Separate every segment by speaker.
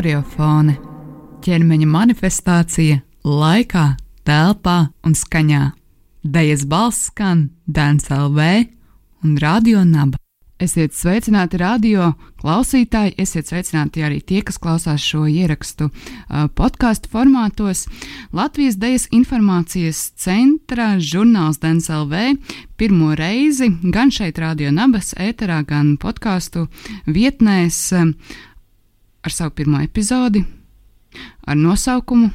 Speaker 1: Horiofone - ķermeņa manifestācija laikā, telpā un skaņā. Dejas balss skan Dēns LV un Radio Naba. Esiet sveicināti radio klausītāji, esiet sveicināti arī tie, kas klausās šo ierakstu uh, podkāstu formātos. Latvijas Dejas informācijas centra žurnāls DNSLV pirmo reizi gan šeit, Radio Nabas ēterā, gan podkāstu vietnēs uh, ar savu pirmo epizodi ar nosaukumu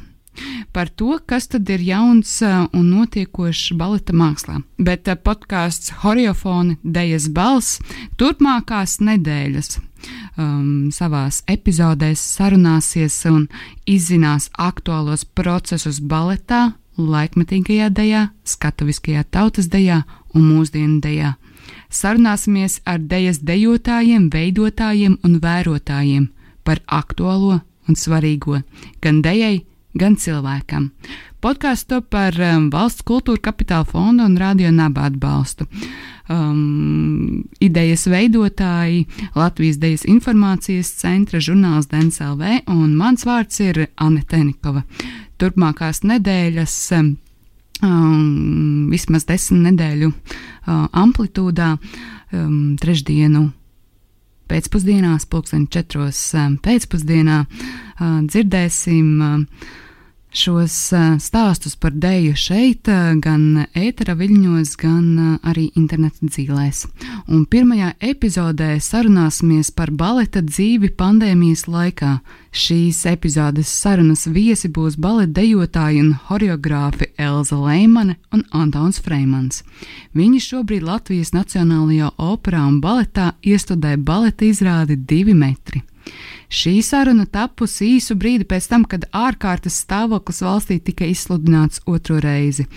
Speaker 1: par to, kas tad ir jauns un notiekošs baleta mākslā. Bet podkāsts Horiofona Dejas balss turpmākās nedēļas um, savās epizodēs sarunāsies un izzinās aktuālos procesus baletā, laikmetīgajā dejā, skatuviskajā tautas dejā un mūsdienu dejā. Sarunāsimies ar dejas dejotājiem, veidotājiem un vērotājiem par aktuālo un svarīgo gan dejai, gan cilvēkam. Podkāstu par um, valsts kultūra kapitāla fondu un radio naba atbalstu. Um, idejas veidotāji Latvijas Dejas informācijas centra žurnāls DNSLV un mans vārds ir Anne Tenikova. Turpmākās nedēļas um, vismaz desmit nedēļu uh, amplitūdā um, trešdienu pēcpusdienās, pulksten četros um, pēcpusdienā, uh, dzirdēsim uh, šos stāstus par dēļu šeit, gan ētera viļņos, gan arī interneta dzīvēs. Un pirmajā epizodē sarunāsimies par baleta dzīvi pandēmijas laikā. Šīs epizodes sarunas viesi būs baleta dejotāji un horeogrāfi Elza Leimane un Antons Freimans. Viņi šobrīd Latvijas Nacionālajā operā un baletā iestudē baleta izrādi divi metri. Šī saruna tapusi īsu brīdi pēc tam, kad ārkārtas stāvoklis valstī tika izsludināts otro reizi,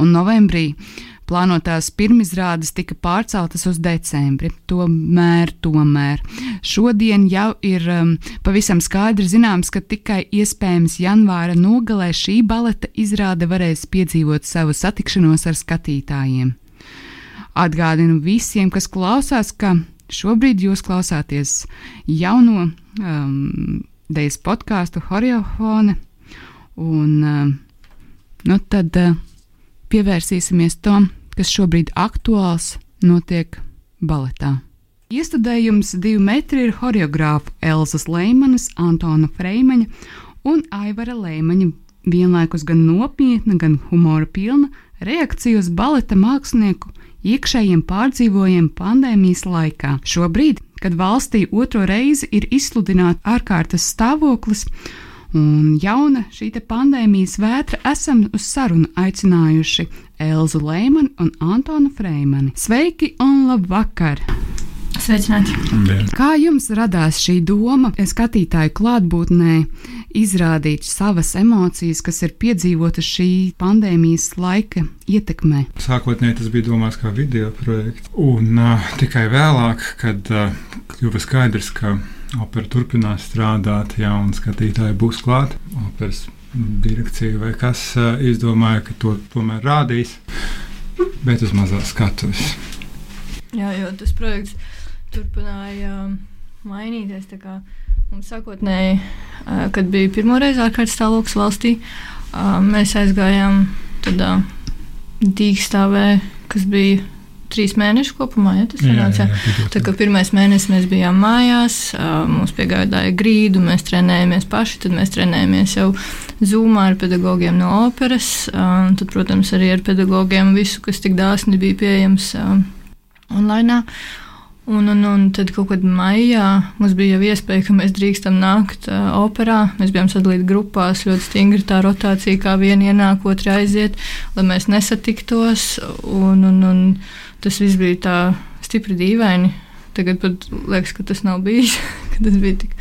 Speaker 1: un novembrī plānotās pirmizrādes tika pārceltas uz decembri. Tomēr, tomēr šodien jau ir um, pavisam skaidri zināms, ka tikai iespējams janvāra nogalē šī baleta izrāde varēs piedzīvot savu satikšanos ar skatītājiem. Atgādinu visiem, kas klausās, ka Šobrīd jūs klausāties jauno um, dejas podkāstu Horiofone, un um, nu tad uh, pievērsīsimies tam, kas šobrīd aktuāls notiek baletā. Iestudējums divi metri ir horeogrāfa Elzas Leimanas, Antona Freimaņa un Aivara Leimaņa vienlaikus gan nopietna, gan humora pilna reakcija uz baleta mākslinieku iekšējiem pārdzīvojumiem pandēmijas laikā. Šobrīd, kad valstī otro reizi ir izsludināts ārkārtas stāvoklis, un jauna šī pandēmijas vētra esam uz sarunu aicinājuši Elzu Lēmanu un Antonu Freimani. Sveiki un labvakar!
Speaker 2: Sveicināti!
Speaker 1: Kā jums radās šī doma skatītāju klātbūtnē izrādīt savas emocijas, kas ir piedzīvotas šī pandēmijas laika ietekmē?
Speaker 3: Sākotnēji tas bija domāts kā video projekts, un uh, tikai vēlāk, kad uh, kļuva skaidrs, ka opera turpinās strādāt, ja un skatītāji būs klāt, operas direkcija vai kas uh, izdomāja, ka to tomēr rādīs, bet uz mazās skatuves.
Speaker 2: Jā, jo tas projekts turpināja um, mainīties. Mums sākotnēji, uh, kad bija pirmo reizi ārkārtas stāvoklis valstī, uh, mēs aizgājām tādā dīkstāvē, kas bija trīs mēneši kopumā. Ja, tas sanāca. Tā kā pirmais mēnesis mēs bijām mājās, uh, mums piegādāja grīdu, mēs trenējāmies paši, tad mēs trenējāmies jau zūmā ar pedagogiem no operas, tad, protams, arī ar pedagogiem visu, kas tik dāsni bija pieejams online. Un, un, un tad kaut kad maijā mums bija jau iespēja, ka mēs drīkstam nākt uh, operā. Mēs bijām sadalīti grupās, ļoti stingri tā rotācija, kā viena ienāk, otra aiziet, lai mēs nesatiktos. Un, un, un tas viss bija tā stipri dīvaini. Tagad pat liekas, ka tas nav bijis, ka tas bija tik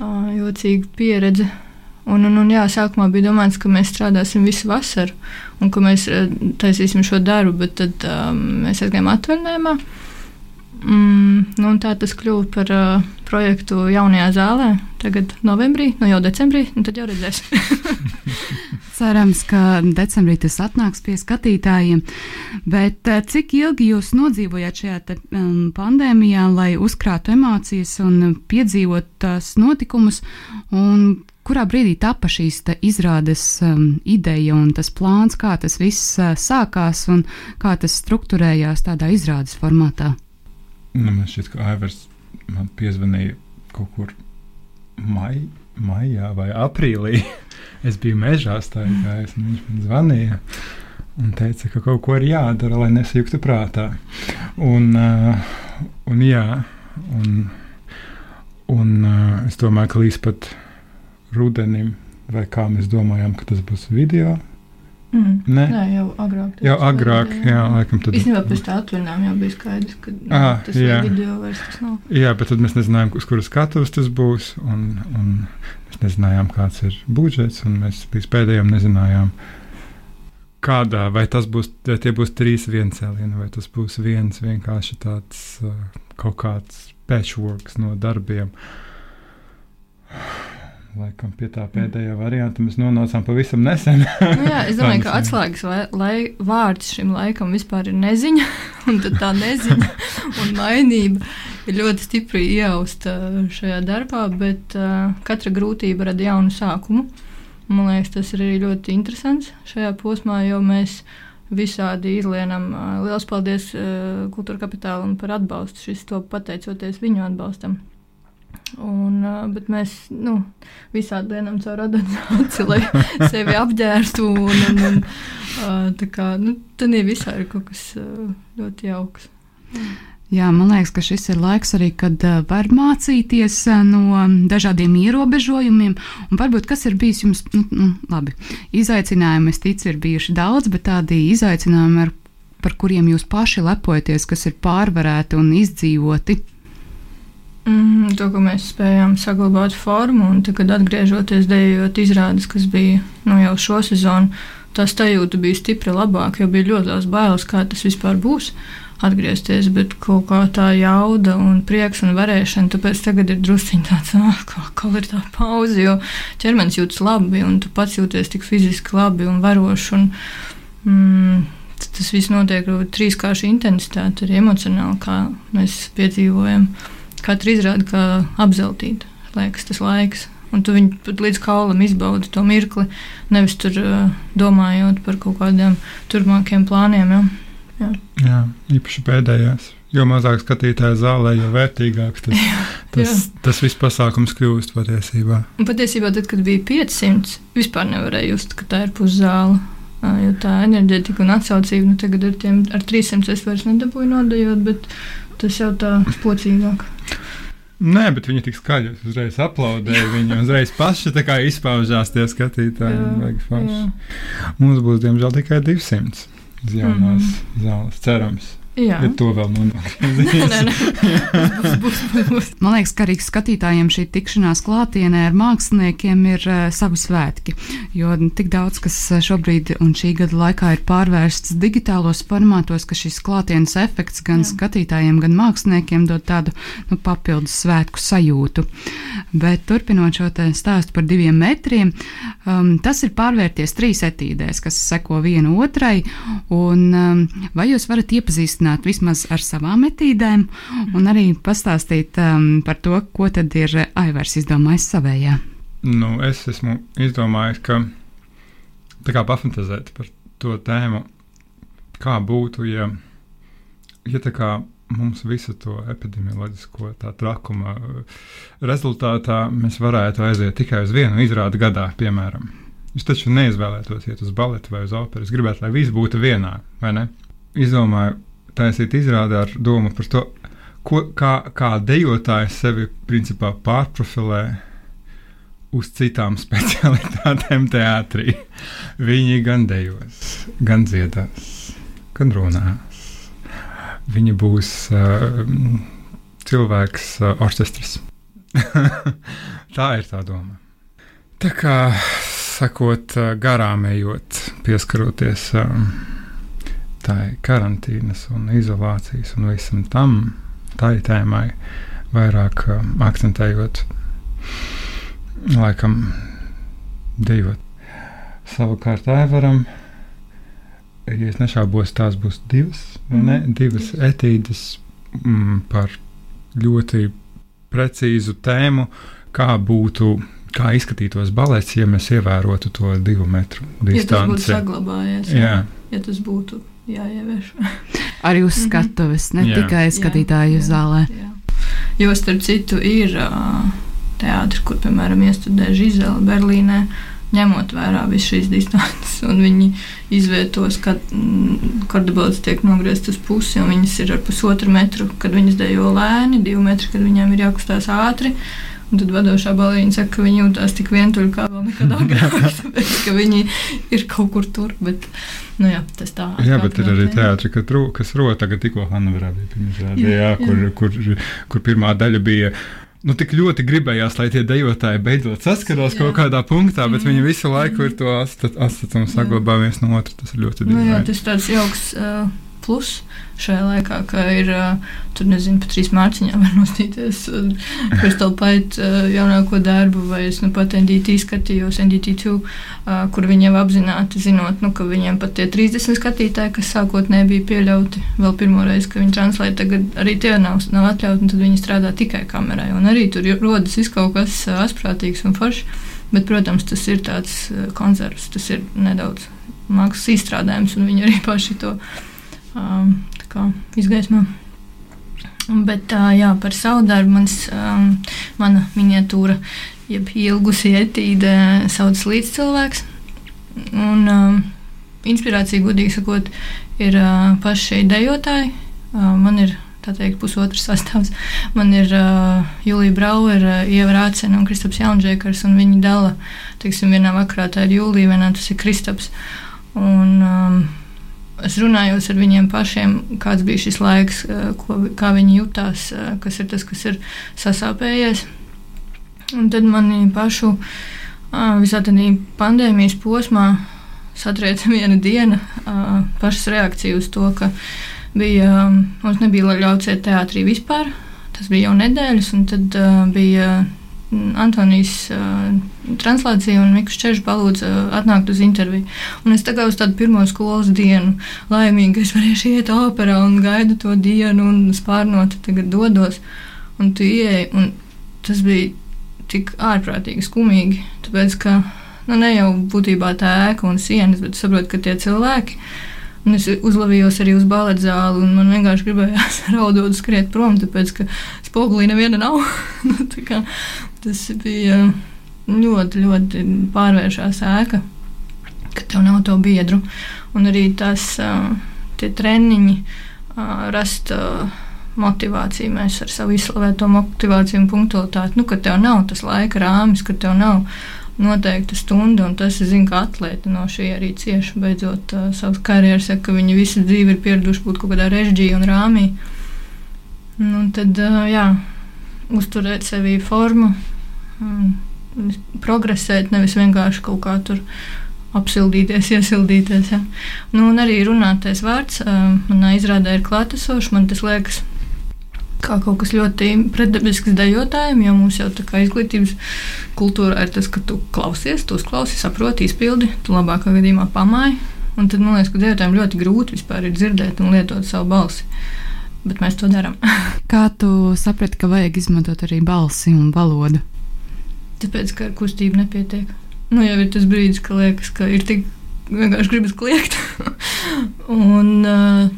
Speaker 2: uh, jocīga pieredze. Un, un, un, jā, sākumā bija domāts, ka mēs strādāsim visu vasaru un ka mēs taisīsim šo darbu, bet tad um, mēs aizgājām atvaļinājumā. Mm, nu, tā tas kļuva par uh, projektu jaunajā zālē. Tagad novembrī, nu jau decembrī, un tad jau redzēsim.
Speaker 1: cerams, ka decembrī tas atnāks pie skatītājiem. Bet cik ilgi jūs nodzīvojāt šajā te, um, pandēmijā, lai uzkrātu emocijas un piedzīvot tās notikumus? Un kurā brīdī tapa šīs izrādes um, ideja un tas plāns, kā tas viss uh, sākās un kā tas struktūrējās tādā izrādes formātā?
Speaker 3: Nu, man šķiet, ka Aivars man piezvanīja kaut kur mai, maijā vai aprīlī. es biju mežā staigājis, un viņš man zvanīja. Un teica, ka kaut ko ir jādara, lai nesijuktu prātā. Un, uh, un, jā, un, un uh, es domāju, ka līdz pat rudenim, vai kā mēs domājām, ka tas būs video,
Speaker 2: Mm. Nē. Nē, jau agrāk.
Speaker 3: Jau agrāk, jā, jā laikam tad.
Speaker 2: Īstenībā pēc tā atvaļinājuma jau bija skaidrs, ka nu, ah, tas jā. video vairs tas nav.
Speaker 3: Jā, bet tad mēs nezinājām, uz kuras skatuves tas būs, un, un mēs nezinājām, kāds ir budžets, un mēs līdz pēdējiem nezinājām, kādā, vai tas būs, vai tie būs trīs viencēlieni, vai tas būs viens vienkārši tāds uh, kaut kāds patchworks no darbiem laikam pie tā pēdējā varianta mēs nonācām pavisam nesen.
Speaker 2: nu jā, es domāju, ka atslēgas lai, lai, vārds šim laikam vispār ir neziņa, un tā neziņa un mainība ir ļoti stipri iejausta šajā darbā, bet uh, katra grūtība rada jaunu sākumu. Man liekas, tas ir arī ļoti interesants šajā posmā, jo mēs visādi izlienam. Liels paldies uh, Kultūra Kapitālam par atbalstu. Šis to pateicoties viņu atbalstam. Un, bet mēs nu, visādi dienām caur organizāciju, lai sevi apģērbtu. Un, un, un, tā kā nu, tad visā ir kaut kas ļoti jauks.
Speaker 1: Jā, man liekas, ka šis ir laiks arī, kad var mācīties no dažādiem ierobežojumiem. Un varbūt kas ir bijis jums, nu, nu, labi, izaicinājumi, es ticu, ir bijuši daudz, bet tādi izaicinājumi, ar, par kuriem jūs paši lepojaties, kas ir pārvarēti un izdzīvoti.
Speaker 2: Mm, to, ka mēs spējām saglabāt formu, un tad, kad atgriežoties dejot izrādes, kas bija nu, jau šo sezonu, tā sajūta bija stipri labāka, jo bija ļoti daudz bailes, kā tas vispār būs atgriezties, bet kaut kā tā jauda un prieks un varēšana, tāpēc tagad ir drusciņi tāds, ah, kā, kā ir tā pauze, jo ķermenis jūtas labi, un tu pats jūties tik fiziski labi un varoši, un mm, tas viss notiek ar trīskāršu intensitāti, arī emocionāli, kā mēs piedzīvojam katra izrāda kā apzeltīta. Liekas, tas laiks. Un tu viņu pat līdz kaulam izbaudi to mirkli, nevis tur uh, domājot par kaut kādiem turpmākiem plāniem. Ja?
Speaker 3: Jā. jā, īpaši pēdējās. Jo mazāk skatītāju zālē, jo vērtīgāks tas, jā, tas, jā. tas viss pasākums kļūst patiesībā.
Speaker 2: Un patiesībā, tad, kad bija 500, vispār nevarēja just, ka tā ir puszāle. Jo tā enerģētika un atsaucība, nu tagad ar, tiem, ar 300 es vairs nedabūju nodejot, bet tas jau tā spocīgāk.
Speaker 3: Nē, bet viņi tik skaļi uzreiz aplaudēja. Viņi uzreiz paši izpaužās tie skatītāji. Mums būs, diemžēl, tikai 200 jaunās mm -hmm. zāles. Cerams. Jā. Ja to vēl nonāks.
Speaker 1: Man liekas, ka arī skatītājiem šī tikšanās klātienē ar māksliniekiem ir uh, savi svētki. Jo tik daudz, kas eh, šobrīd un šī gada laikā ir pārvērsts digitālos formātos, ka šis klātienes efekts gan Jā. skatītājiem, gan māksliniekiem dod tādu nu, papildus svētku sajūtu. Bet turpinot šo stāstu par diviem metriem, um, tas ir pārvērties trīs etīdēs, kas seko viena otrai. Un, um, vai jūs varat iepazīstināt? Iepazīstināt vismaz ar savām metīdēm un arī pastāstīt um, par to, ko tad ir Aivars izdomājis savējā.
Speaker 3: Nu, es esmu izdomājis, ka tā kā pafantazēt par to tēmu, kā būtu, ja, ja tā kā mums visu to epidemioloģisko trakuma rezultātā mēs varētu aiziet tikai uz vienu izrādi gadā, piemēram. Es taču neizvēlētos iet uz baletu vai uz operu. Es gribētu, lai viss būtu vienā, vai ne? Izdomāju, taisīt izrādi ar domu par to, ko, kā, kā dejotājs sevi principā pārprofilē uz citām specialitātēm teātrī. Viņi gan dejos, gan dziedās, gan runās. Viņa būs uh, cilvēks uh, orķestris. tā ir tā doma. Tā kā sakot, uh, garām ejot, pieskaroties. Uh, tai karantīnas un izolācijas un visam tam, tai tēmai, vairāk uh, akcentējot, laikam, divot savukārt Aivaram, ja es nešaubos, tās būs divas, mm. ne, divas etīdes mm, par ļoti precīzu tēmu, kā būtu. Kā izskatītos balets, ja mēs ievērotu to divu metru distanci?
Speaker 2: Ja tas būtu saglabājies, jā.
Speaker 3: Jā.
Speaker 2: ja tas būtu jāievieš.
Speaker 1: Arī uz
Speaker 2: Mhm.
Speaker 1: skatuves, ne
Speaker 3: Jā.
Speaker 1: tikai skatītāju
Speaker 2: Jā,
Speaker 1: zālē.
Speaker 2: jā. Jo starp citu ir uh, teātris, kur piemēram iestudē Žizela Berlīnē, ņemot vērā visas šīs distances, un viņi izvietos, kad mm, kordabols tiek nogriezts uz pusi, un viņas ir ar pusotru metru, kad viņas dejo lēni, divu metru, kad viņām ir jākustās ātri. Un tad vadošā balīņa saka, ka viņi jūtas tik vientuļi kā vēl nekad agrāk, tāpēc ka viņi ir kaut kur tur. Bet, nu jā, tas tā.
Speaker 3: Jā, bet ir arī teātris, kas, ro, kas rodas tagad, tikko Hanverā bija pirmizrādē,
Speaker 2: Jā,
Speaker 3: jā, kur, kur, kur pirmā daļa bija. Nu, tik ļoti gribējās, lai tie dejotāji beidzot saskarās
Speaker 2: Jā.
Speaker 3: kaut kādā punktā, bet
Speaker 2: Mhm.
Speaker 3: viņi visu laiku ir to astotni saglabā viens no otra. Tas ir ļoti
Speaker 2: Nu, jā,
Speaker 3: dīvaini.
Speaker 2: tas tāds jauks uh, plus šajā laikā, ka ir tur nezinu, pa trīs mārciņām var nostīties Crystal uh, jaunāko darbu, vai es nu pat NDT skatījos, NDT2, uh, kur viņi jau apzināti zinot, nu, ka viņiem pat tie 30 skatītāji, kas sākotnēji bija pieļauti vēl pirmo reizi, ka viņi translēja, tagad arī tie nav, nav atļauti, un tad viņi strādā tikai kamerai, un arī tur rodas viss kaut kas asprātīgs un foršs. Bet, protams, tas ir tāds konservs, tas ir nedaudz mākslas izstrādājums, un viņi arī paši to um, izgaismo. Bet jā, par savu darbu mans, mana miniatūra, jeb ilgusi etīde, sauc līdzcilvēks. Un inspirācija, godīgi sakot, ir paši dejotāji. Man ir teikt, pusotrs sastāvs. Man ir uh, Julija Brauer, uh, Ieva Rācena un Kristaps Jaunžēkars, un viņi dala, teiksim, vienā vakarā tā ir Jūlija, vienā tas ir Kristaps. Un, um, es runāju ar viņiem pašiem, kāds bija šis laiks, uh, ko, kā viņi jutās, uh, kas ir tas, kas ir sasāpējies. Un tad manī pašu uh, visā tādā pandēmijas posmā satrieca viena diena, pašas reakcija uz to, ka bija, um, mums nebija ļauts iet teātrī vispār. Tas bija jau nedēļas, un tad bija Antonijas uh, translācija, un Mikls Čeržs palūdza uh, atnākt uz interviju. Un es tā kā uz tādu pirmo skolas dienu laimīgi, es varēšu iet operā un gaidu to dienu, un spārnoti tagad dodos. Un tu ieeji, un tas bija tik ārprātīgi skumīgi, tāpēc ka nu, ne jau būtībā tā ēka un sienas, bet saprotu, ka tie cilvēki. Un es uzlavījos arī uz baleta zāli, un man vienkārši gribējās raudot, skriet prom, tāpēc ka spogulī neviena nav. Nu, kā tas bija ļoti, ļoti pārvēršās ēka, ka tev nav to biedru. Un arī tas treniņi, rast motivāciju, mēs ar savu izslavēto motivāciju un punktualitāti, nu, ka tev nav tas laika rāmis, ka tev nav noteikta stunda, un tas, zinu, ka atlēti no šī arī cieši beidzot uh, savas karjeras, saka, ka viņi visu dzīvi ir pieraduši būt kaut kādā režģī un rāmī. Nu, tad, uh, jā, uzturēt sevī formu, progresēt, nevis vienkārši kaut kā tur apsildīties, iesildīties. Ja. Nu, un arī runātais vārds manā izrādē ir klātesošs. Man tas liekas kā kaut kas ļoti pretdabisks dejotājiem, jo mums jau tā kā izglītības kultūrā ir tas, ka tu klausies, tu uzklausi, saproti, izpildi, tu labākā gadījumā pamāji. Un tad man liekas, ka dejotājiem ļoti grūti vispār ir dzirdēt un lietot savu balsi. Bet mēs to darām.
Speaker 1: Kā tu saprati, ka vajag izmantot arī balsi un valodu?
Speaker 2: Tāpēc, ka ar kustību nepietiek. Nu, jau ir tas brīdis, kad liekas, ka ir tik vienkārši gribas kliegt. un uh,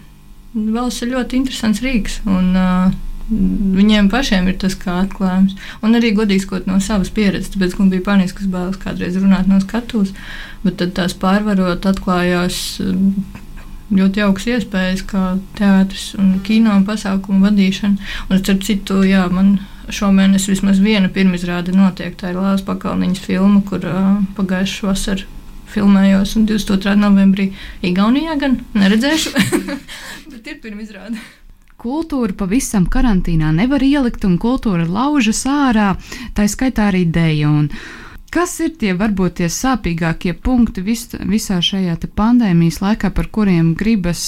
Speaker 2: valsts ir ļoti interesants rīks. Un, uh, Viņiem pašiem ir tas kā atklājums. Un arī godīgi sakot, no savas pieredzes, tāpēc, ka man bija paniskas bailes kādreiz runāt no skatuves, bet tad tās pārvarot, atklājās um, ļoti jauks iespējas, kā teātris un kino pasākumu vadīšana. Un starp citu, jā, man šomēnes vismaz viena pirmizrāde notiek. Tā ir Lāsas Pakalniņas filma, kur uh, pagājušā vasarā filmējos, un 22. novembrī Igaunijā gan neredzēšu, bet ir pirmizrāde.
Speaker 1: Kultūra pavisam karantīnā nevar ielikt, un kultūra laužas ārā, tā skaitā arī dēļa. Kas ir tie varbūt tie sāpīgākie punkti vis, visā šajā pandēmijas laikā, par kuriem gribas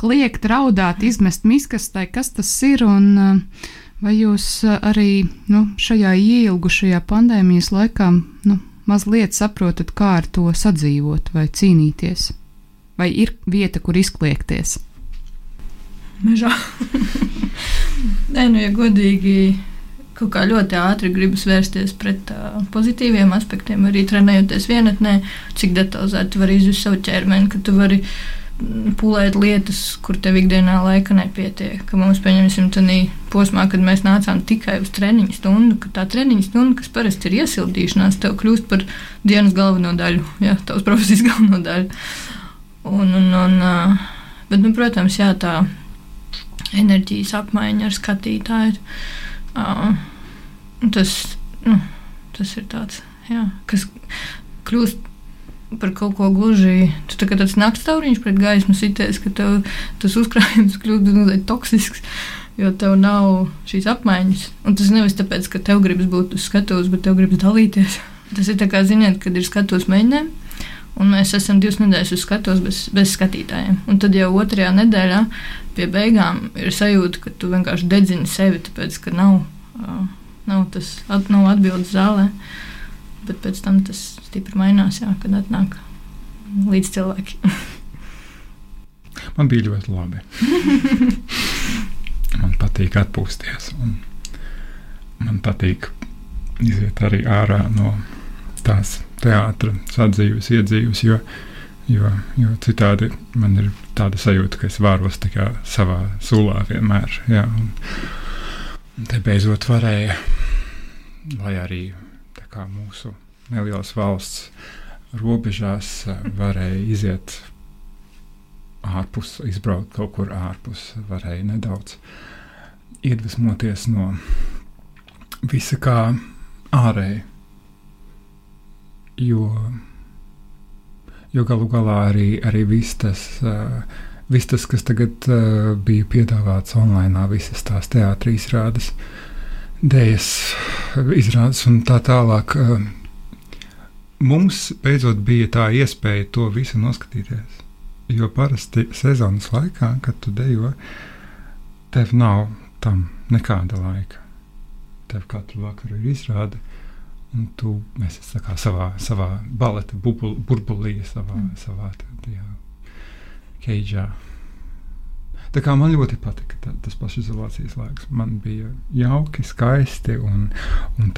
Speaker 1: kliegt, raudāt, izmest miskastē, kas tas ir? Un, uh, vai jūs arī nu, šajā ieilgušajā pandēmijas laikā nu, mazliet saprotat, kā ar to sadzīvot vai cīnīties? Vai ir vieta, kur izkliegties?
Speaker 2: Mežā. Nē, nu, ja godīgi, kaut kā ļoti ātri gribas vērsties pret uh, pozitīviem aspektiem, arī trenējoties vienatnē, cik detalizēti var izjust savu ķermeni, ka tu vari pūlēt lietas, kur tev ikdienā laika nepietiek. Ka mums, pieņemsim, tādā posmā, kad mēs nācām tikai uz treniņu stundu, ka tā treniņu stunda, kas parasti ir iesildīšanās, tev kļūst par dienas galveno daļu, ja tavs profesijas galveno daļu. Un, un, un, bet, nu, protams, jā, tā enerģijas apmaiņa ar skatītāju. Tas, nu, tas ir tāds, jā, kas kļūst par kaut ko gluži. Tu tā kā tāds naktstauriņš pret gaismu sities, ka tev tas uzkrājums kļūst mazliet toksisks. Jo tev nav šīs apmaiņas. Un tas nevis tāpēc, ka tev gribas būt uz skatuves, bet tev gribas dalīties. Tas ir tā kā, ziniet, kad ir skatuves mēģinājumi. Un mēs esam divas nedēļas uz skatuves bez, bez skatītājiem. Un tad jau otrajā nedēļā pie beigām ir sajūta, ka tu vienkārši dedzini sevi, tāpēc ka nav, nav tas nav atbildes zālē. Bet pēc tam tas stipri mainās, jā, kad atnāk līdz cilvēkiem.
Speaker 3: Man bija ļoti labi. man patīk atpūsties. Man patīk iziet arī ārā no tās teātras atzīves, iedzīves, jo, jo, jo citādi man ir tāda sajūta, ka es vāros tikai savā sulā vienmēr. Jā, un, un te beidzot varēja, lai arī mūsu nelielas valsts robežās varēja iziet ārpus, izbraukt kaut kur ārpus, varēja nedaudz iedvesmoties no visa kā ārēji jo, jo galu galā arī, arī viss tas. Uh, Viss tas, kas tagad uh, bija piedāvāts online, visas tās teātris izrādes, dēļas izrādes un tā tālāk, mums beidzot bija tā iespēja to visu noskatīties. Jo parasti sezonas laikā, kad tu dejo, tev nav tam nekāda laika. Tev katru vakaru ir izrāde, Un tu esi savā, savā baleta burbulī, savā, mm. savā tajā keidžā. Tā kā man ļoti patika tā, tas pašizolācijas laiks. Man bija jauki, skaisti un, un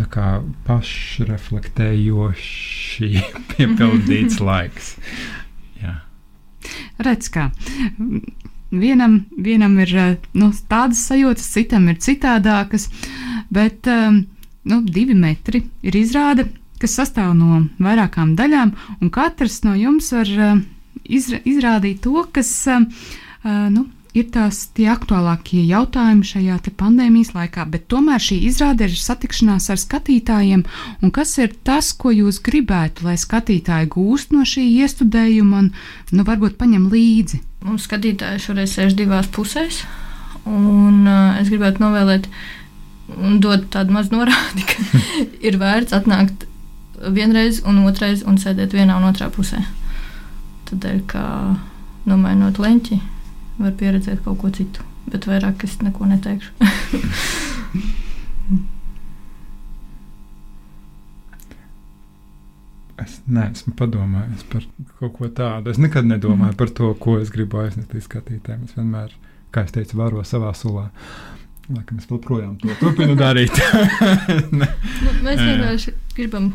Speaker 3: pašreflektējoši piepildīts laiks. Jā.
Speaker 1: Redz, kā. Vienam, vienam ir nu, tādas sajūtas, citam ir citādākas, bet um, nu, divi metri ir izrāde, kas sastāv no vairākām daļām, un katrs no jums var izra izrādīt to, kas nu, ir tās tie aktuālākie jautājumi šajā pandēmijas laikā, bet tomēr šī izrāde ir satikšanās ar skatītājiem, un kas ir tas, ko jūs gribētu, lai skatītāji gūst no šī iestudējuma un nu, varbūt paņem līdzi?
Speaker 2: Mums skatītāji šoreiz sēž divās pusēs, un uh, es gribētu novēlēt un dod tādu mazu norādi, ka ir vērts atnākt vienreiz un otrreiz un sēdēt vienā un otrā pusē. Tādēļ, kā nomainot leņķi, var pieredzēt kaut ko citu, bet vairāk es neko neteikšu.
Speaker 3: es neesmu padomājis par kaut ko tādu. Es nekad nedomāju mm. par to, ko es gribu aizsniegt līdz skatītājiem. Es vienmēr, kā es teicu, varo savā sulā. Laikam es joprojām to turpinu darīt.
Speaker 2: nu, mēs vienkārši gribam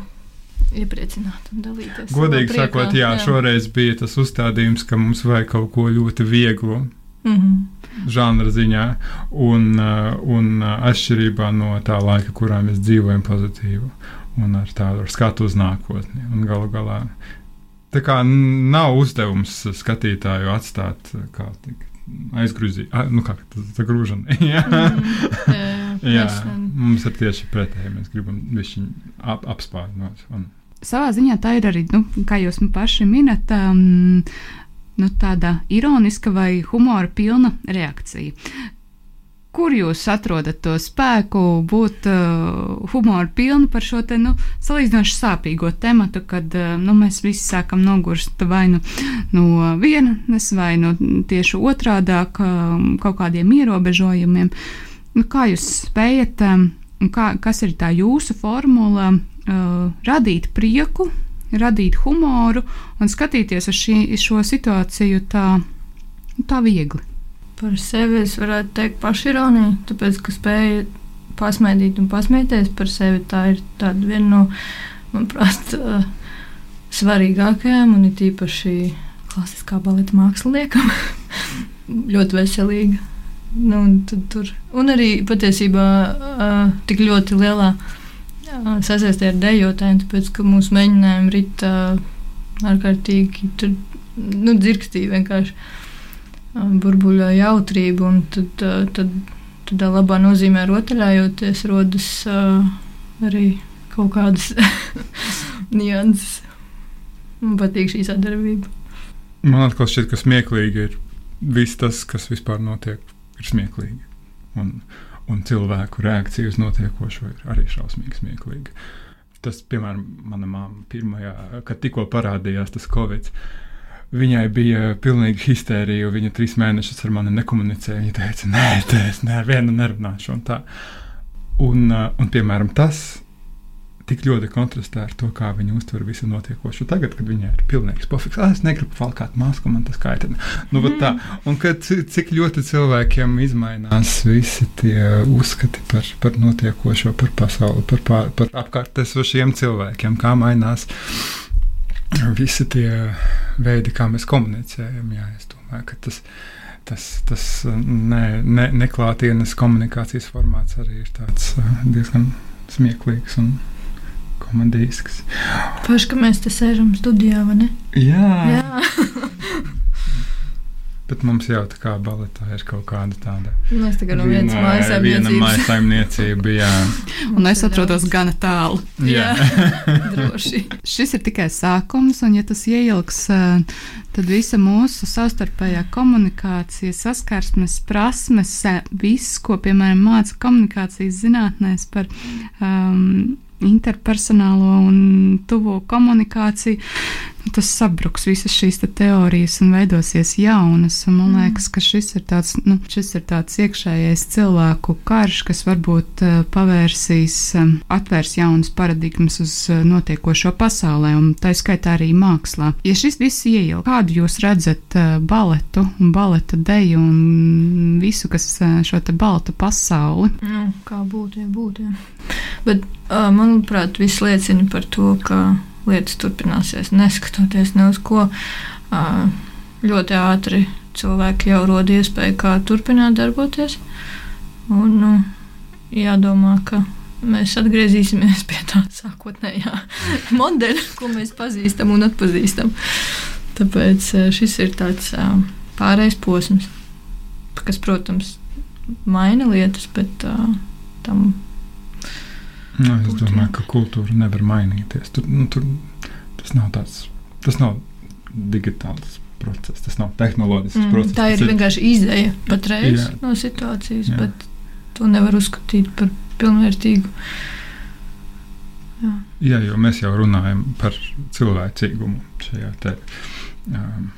Speaker 2: iepriecināt un dalīties.
Speaker 3: Godīgi sakot, jā, jā, šoreiz bija tas uzstādījums, ka mums vajag kaut ko ļoti vieglu. Mm -hmm. Žanra ziņā, un, uh, un uh, atšķirībā no tā laika, kurā mēs dzīvojam, pozitīvu un ar tādu ar skatu uz nākotni. Un galu galā tā kā nav uzdevums skatītāju atstāt kā tik aizgrūzīt, nu kā tā grūžana. jā, mm, jā, jā mums ir tieši pretēji. Mēs gribam viņu ap, apspārnot. Un...
Speaker 1: Savā ziņā tā ir arī, nu, kā jūs paši minat, um, nu, tāda ironiska vai humora pilna reakcija kur jūs atrodat to spēku, būt uh, humoru pilni par šo te, nu, salīdzinoši sāpīgo tematu, kad uh, nu, mēs visi sākam nogurst vai nu no vienas, vai nu tieši otrādāk uh, kaut kādiem ierobežojumiem. Nu, kā jūs spējat, um, kā, kas ir tā jūsu formula, radīt prieku, radīt humoru un skatīties uz šī, šo situāciju tā, tā viegli.
Speaker 2: Par sevi es varētu teikt pašironiju, tāpēc, ka spēju pasmaidīt un pasmieties par sevi, tā ir viena no, manuprāt, uh, svarīgākajām un it īpaši klasiskā baleta māksliniekam. ļoti veselīga. Nu, un, tur, un arī patiesībā uh, tik ļoti lielā uh, sasaistē ar dejotājiem, tāpēc ka mūsu mēģinājumi rit uh, ārkārtīgi tur, nu, dzirkstīja vienkārši uh, burbuļo jautrību, un tad, uh, tad tādā labā nozīmē rotaļājoties rodas uh, arī kaut kādas nianses. Man patīk šī sadarbība.
Speaker 3: Man atkal šķiet, ka smieklīgi ir viss tas, kas vispār notiek, ir smieklīgi. Un, un cilvēku reakcija uz notiekošo ir arī šausmīgi smieklīga. Tas, piemēram, mana māma pirmajā, kad tikko parādījās tas Covid. Viņai bija pilnīga histērija, jo viņa trīs mēnešus ar mani nekomunicēja. Viņa teica, nē, es nevienu nerunāšu. Un, tā. un, un, piemēram, tas tik ļoti kontrastē ar to, kā viņi uztver visu notiekošo. Tagad, kad viņai ir pilnīgs pofiks, ah, es negribu valkāt masku, man tas kaitina. Nu, mm. tā, un kad, cik ļoti cilvēkiem izmainās visi tie uzskati par, par notiekošo, par pasauli, par, par, par apkārt esošiem cilvēkiem, kā mainās visi tie veidi, kā mēs komunicējam. Jā, es domāju, ka tas tas, tas ne, ne, neklātienes komunikācijas formāts arī ir diezgan smieklīgs. Un, komandisks.
Speaker 2: Paši, ka mēs te sēžam studijā, vai ne?
Speaker 3: Jā. Jā. Bet mums jau tā kā baletā ir kaut kāda tāda.
Speaker 2: Mēs tā kā no vienas
Speaker 3: mājasaimniecības. jā.
Speaker 1: un es atrodos gana tālu.
Speaker 3: Jā,
Speaker 2: droši.
Speaker 1: Šis ir tikai sākums, un ja tas ieilgs, tad visa mūsu savstarpējā komunikācija, saskarsmes, prasmes, viss, ko, piemēram, māca komunikācijas zinātnēs par um, interpersonālo un tuvo komunikāciju, nu, tas sabruks visas šīs te teorijas un veidosies jaunas. Un man mm. liekas, ka šis ir tāds, nu, šis ir tāds iekšējais cilvēku karš, kas varbūt uh, pavērsīs, um, atvērs jaunas paradigmas uz uh, notiekošo pasaulē, un tā skaitā arī mākslā. Ja šis viss ieilg, kādu jūs redzat baletu un baleta deju un visu, kas šo te baleta pasauli?
Speaker 2: Nu, kā būtu, ja būtu. Ja. Bet, manuprāt, viss liecina par to, ka lietas turpināsies, neskatoties ne uz ko. Ļoti ātri cilvēki jau rod iespēju, kā turpināt darboties. Un, nu, jādomā, ka mēs atgriezīsimies pie tā sākotnējā modeļa, ko mēs pazīstam un atpazīstam. Tāpēc šis ir tāds pārējais posms, kas, protams, maina lietas, bet uh, tam
Speaker 3: Nu, es būt, domāju, ka kultūra nevar mainīties. Tur, nu, tur, tas nav tāds, tas nav digitāls process, tas nav tehnoloģisks mm, process.
Speaker 2: Tā ir, ir vienkārši izēja patreiz jā. no situācijas, jā. bet to nevar uzskatīt par pilnvērtīgu.
Speaker 3: Jā. jā, jo mēs jau runājam par cilvēcīgumu šajā te, um,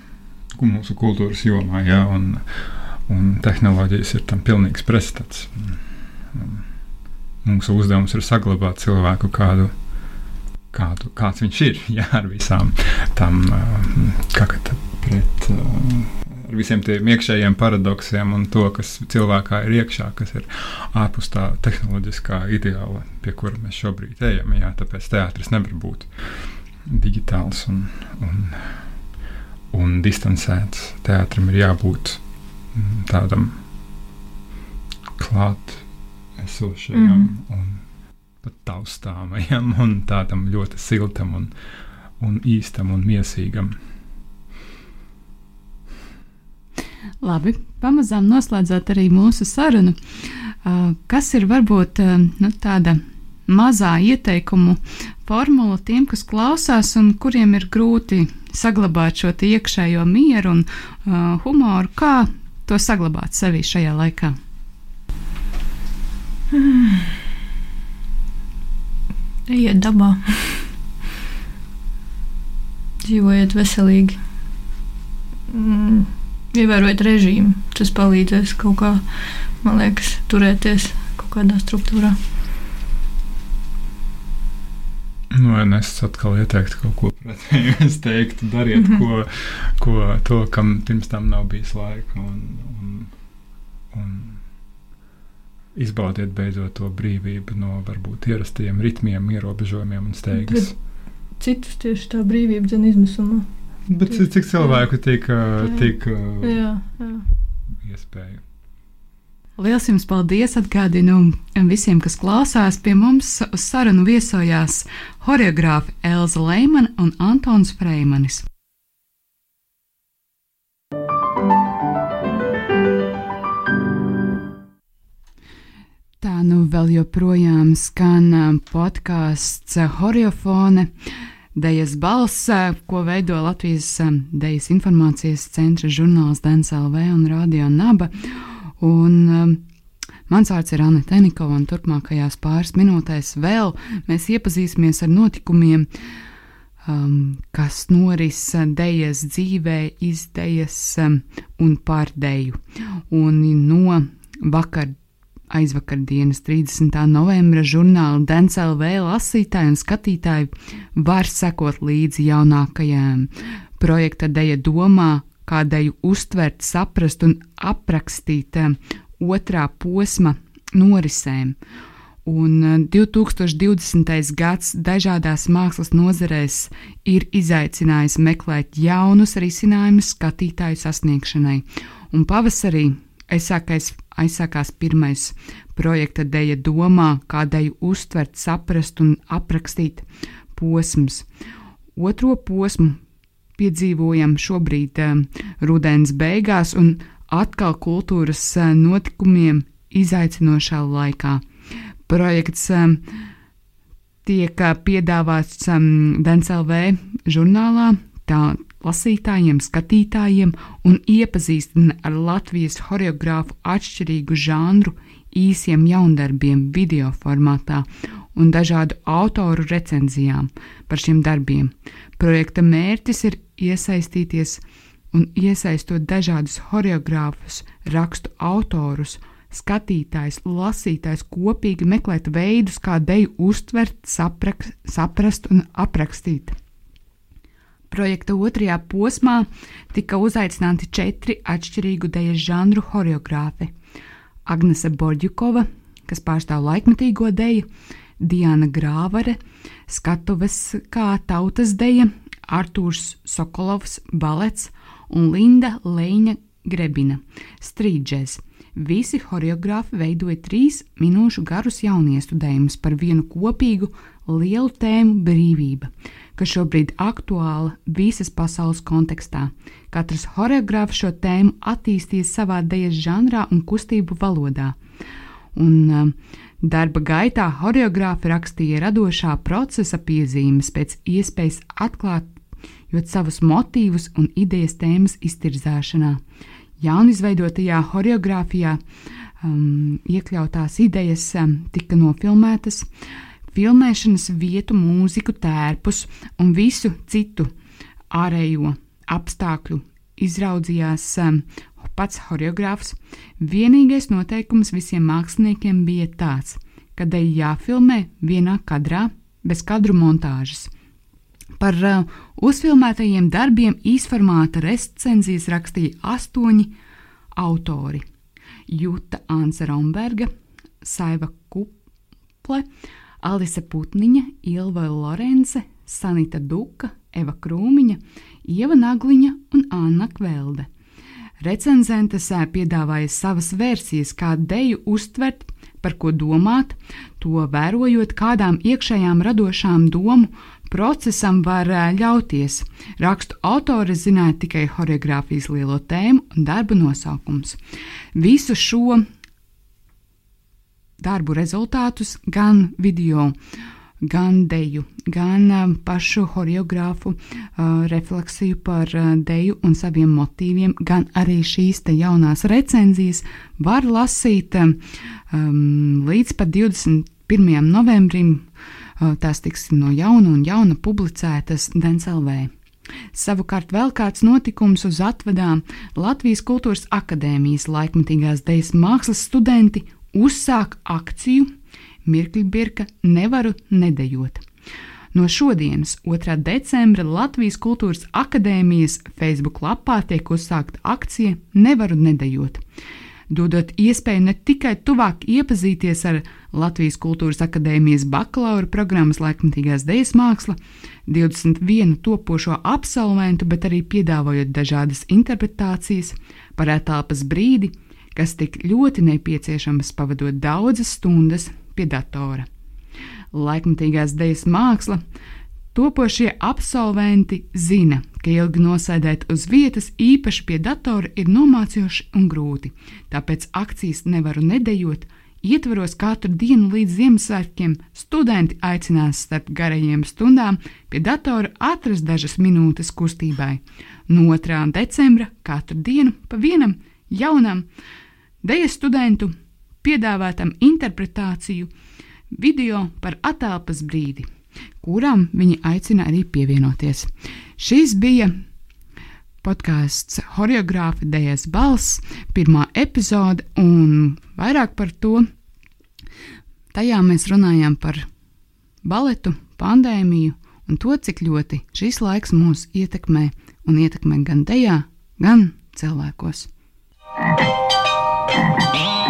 Speaker 3: mūsu kultūras jomā, jā, un, un tehnoloģijas ir tam pilnīgs pretstats. Um, Mūsu uzdevums ir saglabāt cilvēku kādu, kādu kāds viņš ir, jā, ar visām tam, kā tā, pret, ar visiem tiem iekšējiem paradoksiem un to, kas cilvēkā ir iekšā, kas ir ārpus tā tehnoloģiskā ideāla, pie kura mēs šobrīd ejam. Jā, tāpēc teātris nevar būt digitāls un, un, un distancēts. Teātrim ir jābūt tādam klāt esošajam mm. un pat taustāmajam un tādam ļoti siltam un, un īstam un miesīgam.
Speaker 1: Labi, pamazām noslēdzot arī mūsu sarunu. Kas ir varbūt nu, tāda mazā ieteikumu formula tiem, kas klausās un kuriem ir grūti saglabāt šo iekšējo mieru un uh, humoru? Kā to saglabāt sevī šajā laikā?
Speaker 2: Mm. Ejiet dabā. Dzīvojiet veselīgi. Mm. Ievērojiet režīmu. Tas palīdzēs kaut kā, man liekas, turēties kaut kādā struktūrā.
Speaker 3: Nu, es atkal ieteiktu kaut ko pretēju. Es teiktu, dariet mm -hmm. ko, ko to, kam pirms tam nav bijis laika. Un, un, un izbaudiet beidzot to brīvību no varbūt ierastajiem ritmiem, ierobežojumiem un steigas. Bet
Speaker 2: citus tieši tā brīvība dzen izmisumā.
Speaker 3: Bet tieši, cik cilvēku
Speaker 2: jā, jā.
Speaker 3: iespēja?
Speaker 1: Lielas jums paldies! Atgādinu visiem, kas klausās pie mums uz sarunu viesojās horeogrāfi Elza Leimana un Antons Freimanis. Tā nu vēl joprojām skan podkāsts Horiofone. Dejas balss, ko veido Latvijas Dejas informācijas centra žurnāls DNCLV un Radio Naba. Un, um, Mans vārds ir Anna Tenikova, un turpmākajās pāris minūtēs vēl mēs iepazīsimies ar notikumiem, um, kas noris dēļas dzīvē, izdejas um, un pārdeju. Un no vakar aizvakardienas 30. novembra žurnāla DNCLV lasītāji un skatītāji var sekot līdzi jaunākajām projekta Deja domā, kādēļ uztvert, saprast un aprakstīt eh, otrā posma norisēm. Un 2020. Eh, gads dažādās mākslas nozarēs ir izaicinājis meklēt jaunus risinājumus skatītāju sasniegšanai. Un pavasarī aizsākais, aizsākās pirmais projekta deja domā, kādēļ uztvert, saprast un aprakstīt posms. Otro posmu piedzīvojam šobrīd uh, rudens beigās un atkal kultūras uh, notikumiem izaicinošā laikā. Projekts um, tiek piedāvāts DNCLV žurnālā, tā lasītājiem, skatītājiem un iepazīstina ar Latvijas choreogrāfu atšķirīgu žanru īsiem jaundarbiem video formātā un dažādu autoru recenzijām par šiem darbiem. Projekta mērķis ir iesaistīties un iesaistot dažādus choreogrāfus, rakstu autorus, skatītājs, lasītājs kopīgi meklēt veidus, kā deju uztvert, saprak, saprast un aprakstīt. Projekta otrajā posmā tika uzaicināti četri atšķirīgu deju žanru choreogrāfi - Agnese Borģukova, kas pārstāv laikmetīgo deju, Diana Grāvare, skatuves kā tautas deja, Artūrs Sokolovs, balets un Linda Leņa Grebina, strīdžēs. Visi choreogrāfi veidoja trīs minūšu garus jauniestudējumus par vienu kopīgu lielu tēmu - brīvība, kas šobrīd aktuāla visas pasaules kontekstā. Katrs choreogrāfs šo tēmu attīstīs savā dēļas žanrā un kustību valodā. Un, uh, Darba gaitā choreogrāfi rakstīja radošā procesa piezīmes pēc iespējas atklāt savus motīvus un idejas tēmas iztirzāšanā. Jaunizveidotajā choreogrāfijā um, iekļautās idejas um, tika nofilmētas, filmēšanas vietu, mūziku, tērpus un visu citu ārējo apstākļu izraudzījās um, pats choreogrāfs. Vienīgais noteikums visiem māksliniekiem bija tāds, ka dēļ jāfilmē vienā kadrā bez kadru montāžas. Par uh, uzfilmētajiem darbiem īsformāta recenzijas rakstīja astoņi autori - Juta Anse Romberga, Saiva Kuple, Alise Putniņa, Ilva Lorence, Sanita Duka, Eva Krūmiņa, Ieva Nagliņa un Anna Kvelde. Recenzentes uh, piedāvāja savas versijas, kā deju uztvert, par ko domāt, to vērojot, kādām iekšējām radošām domu procesam var ļauties. Rakstu autore zināja tikai choreogrāfijas lielo tēmu un darba nosaukums. Visu šo darbu rezultātus gan video, gan deju, gan pašu choreogrāfu uh, refleksiju par uh, deju un saviem motīviem, gan arī šīs jaunās recenzijas var lasīt um, līdz pat 21. novembrim tās tiks no jauna un jauna publicētas DNCLV. Savukārt vēl kāds notikums uz atvedām Latvijas Kultūras Akadēmijas laikmatīgās dēļas mākslas studenti uzsāk akciju Mirkļa Birka nevaru nedējot. No šodienas, 2. decembra, Latvijas Kultūras Akadēmijas Facebook lapā tiek uzsākta akcija Nevaru nedējot dodot iespēju ne tikai tuvāk iepazīties ar Latvijas Kultūras Akadēmijas bakalaura programmas laikmatīgās dēļas māksla, 21 topošo absolventu, bet arī piedāvājot dažādas interpretācijas par etāpas brīdi, kas tik ļoti nepieciešamas pavadot daudzas stundas pie datora. Laikmatīgās dēļas māksla Topošie absolventi zina, ka ilgi nosēdēt uz vietas, īpaši pie datora, ir nomācoši un grūti. Tāpēc akcijas nevaru nedējot. Ietvaros katru dienu līdz Ziemassvētkiem studenti aicinās starp garajiem stundām pie datora atrast dažas minūtes kustībai. No 2. decembra katru dienu pa vienam jaunam deju studentu piedāvātam interpretāciju video par attēlpas brīdi kuram viņi aicina arī pievienoties. Šis bija podkāsts Horeogrāfa Dējas balss, pirmā epizode, un vairāk par to. Tajā mēs runājām par baletu, pandēmiju un to, cik ļoti šis laiks mūs ietekmē un ietekmē gan dejā, gan cilvēkos. Thank you.